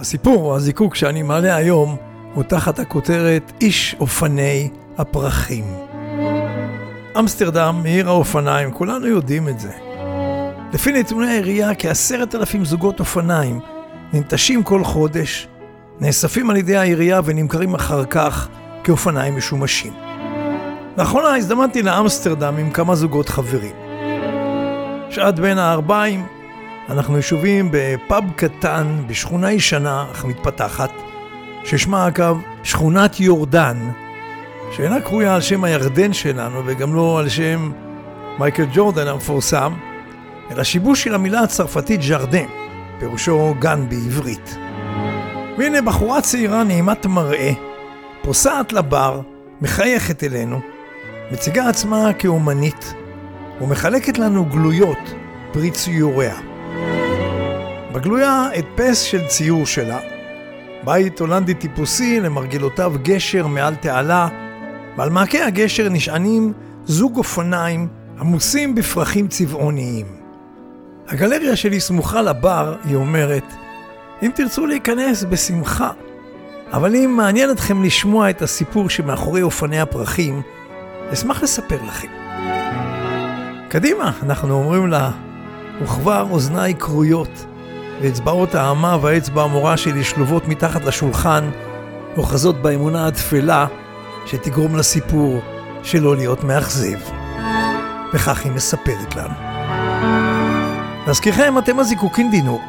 הסיפור הזיקוק שאני מעלה היום הוא תחת הכותרת איש אופני הפרחים. אמסטרדם עיר האופניים, כולנו יודעים את זה. לפי נתוני העירייה, כעשרת אלפים זוגות אופניים ננטשים כל חודש, נאספים על ידי העירייה ונמכרים אחר כך כאופניים משומשים. לאחרונה הזדמנתי לאמסטרדם עם כמה זוגות חברים. שעת בין הערביים, אנחנו ישובים בפאב קטן בשכונה ישנה אך מתפתחת, ששמה אגב שכונת יורדן, שאינה קרויה על שם הירדן שלנו וגם לא על שם מייקל ג'ורדן המפורסם, אלא שיבוש של המילה הצרפתית ז'רדן, פירושו גן בעברית. והנה בחורה צעירה נעימת מראה, פוסעת לבר, מחייכת אלינו, מציגה עצמה כאומנית, ומחלקת לנו גלויות פרי ציוריה. בגלויה הדפס של ציור שלה, בית הולנדי טיפוסי למרגלותיו גשר מעל תעלה, ועל מעקה הגשר נשענים זוג אופניים עמוסים בפרחים צבעוניים. הגלריה שלי סמוכה לבר, היא אומרת, אם תרצו להיכנס, בשמחה. אבל אם מעניין אתכם לשמוע את הסיפור שמאחורי אופני הפרחים, אשמח לספר לכם. קדימה, אנחנו אומרים לה, וכבר אוזניי כרויות, ואצבעות האמה והאצבע המורה שלי שלובות מתחת לשולחן, אוחזות באמונה התפלה שתגרום לסיפור שלא להיות מאכזב. וכך היא מספרת לנו. להזכירכם, אתם הזיקוקין דינור,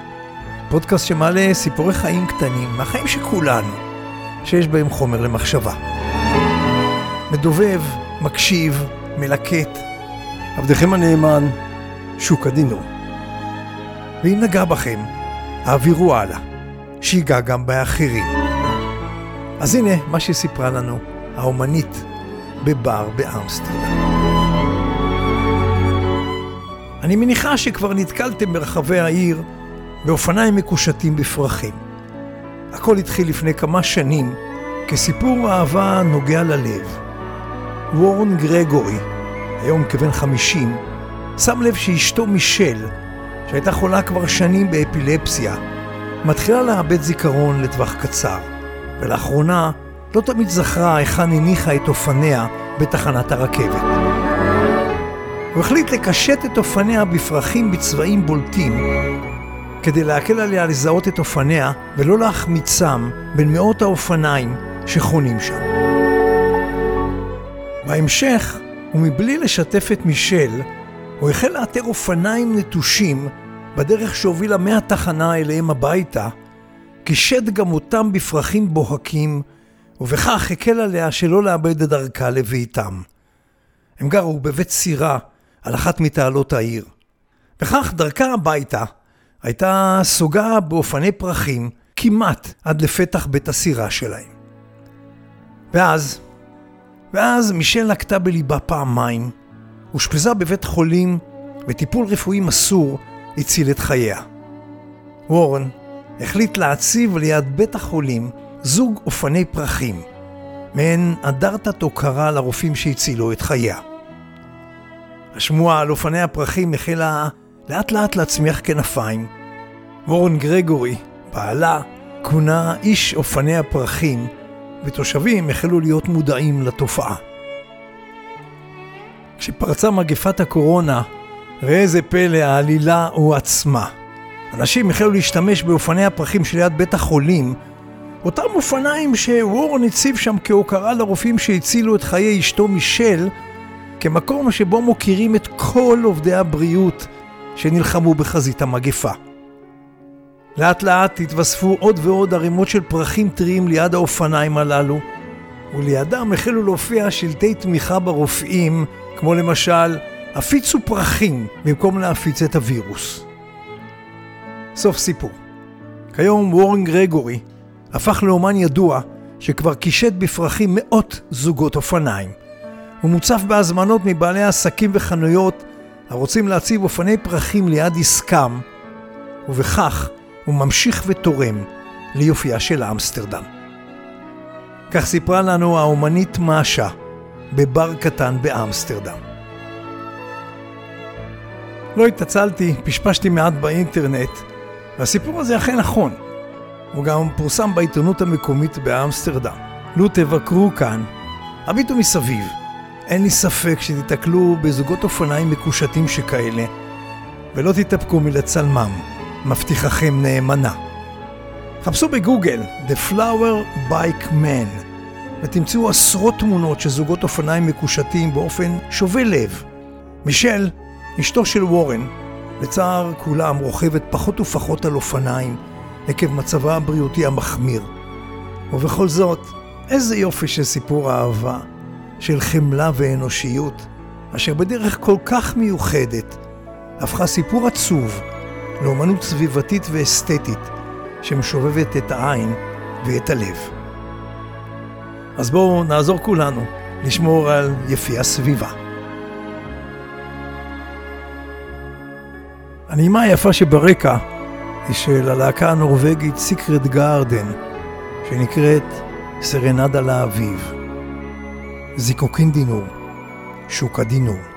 פודקאסט שמעלה סיפורי חיים קטנים מהחיים של כולנו, שיש בהם חומר למחשבה. מדובב, מקשיב, מלקט, עבדכם הנאמן, שוק הדינור. ואם נגע בכם, העבירו הלאה, שיגע גם באחרים. אז הנה מה שסיפרה לנו האומנית בבר באמסטרדם. אני מניחה שכבר נתקלתם ברחבי העיר באופניים מקושטים בפרחים. הכל התחיל לפני כמה שנים כסיפור אהבה נוגע ללב. וורן גרגורי, היום כבן חמישים, שם לב שאשתו מישל, שהייתה חולה כבר שנים באפילפסיה, מתחילה לאבד זיכרון לטווח קצר, ולאחרונה לא תמיד זכרה היכן הניחה את אופניה בתחנת הרכבת. הוא החליט לקשט את אופניה בפרחים בצבעים בולטים, כדי להקל עליה לזהות את אופניה ולא להחמיצם בין מאות האופניים שחונים שם. בהמשך, ומבלי לשתף את מישל, הוא החל לאתר אופניים נטושים בדרך שהובילה מהתחנה אליהם הביתה, קישט גם אותם בפרחים בוהקים, ובכך הקל עליה שלא לאבד את דרכה לביתם. הם גרו בבית סירה על אחת מתעלות העיר. וכך דרכה הביתה הייתה סוגה באופני פרחים כמעט עד לפתח בית הסירה שלהם. ואז, ואז מישל לקטה בליבה פעמיים, אושפזה בבית חולים וטיפול רפואי מסור הציל את חייה. וורן החליט להציב ליד בית החולים זוג אופני פרחים, מעין אדרתת הוקרה לרופאים שהצילו את חייה. השמועה על אופני הפרחים החלה לאט לאט להצמיח כנפיים. וורן גרגורי, בעלה, כונה איש אופני הפרחים, ותושבים החלו להיות מודעים לתופעה. כשפרצה מגפת הקורונה, ראה זה פלא, העלילה הועצמה. אנשים החלו להשתמש באופני הפרחים שליד בית החולים, אותם אופניים שוורן הציב שם כהוקרה לרופאים שהצילו את חיי אשתו מישל, כמקום שבו מוקירים את כל עובדי הבריאות שנלחמו בחזית המגפה. לאט לאט התווספו עוד ועוד ערימות של פרחים טריים ליד האופניים הללו, ולידם החלו להופיע שלטי תמיכה ברופאים, כמו למשל, הפיצו פרחים במקום להפיץ את הווירוס. סוף סיפור. כיום וורן גרגורי הפך לאומן ידוע שכבר קישט בפרחים מאות זוגות אופניים. הוא מוצף בהזמנות מבעלי עסקים וחנויות הרוצים להציב אופני פרחים ליד עסקם, ובכך הוא ממשיך ותורם ליופייה של אמסטרדם. כך סיפרה לנו האומנית מאשה בבר קטן באמסטרדם. לא התעצלתי, פשפשתי מעט באינטרנט, והסיפור הזה אכן נכון. הוא גם פורסם בעיתונות המקומית באמסטרדם. לו תבקרו כאן, הביטו מסביב. אין לי ספק שתיתקלו בזוגות אופניים מקושטים שכאלה, ולא תתאפקו מלצלמם, מבטיחכם נאמנה. חפשו בגוגל The Flower Bike Man ותמצאו עשרות תמונות של זוגות אופניים מקושטים באופן שובה לב. מישל, אשתו של וורן, לצער כולם רוכבת פחות ופחות על אופניים עקב מצבה הבריאותי המחמיר. ובכל זאת, איזה יופי של סיפור אהבה, של חמלה ואנושיות, אשר בדרך כל כך מיוחדת, הפכה סיפור עצוב לאומנות סביבתית ואסתטית שמשובבת את העין ואת הלב. אז בואו נעזור כולנו לשמור על יפי הסביבה. הנעימה היפה שברקע היא של הלהקה הנורבגית סיקרט גארדן, שנקראת סרנדה לאביב. זיקוקין דינור, שוקה דינור.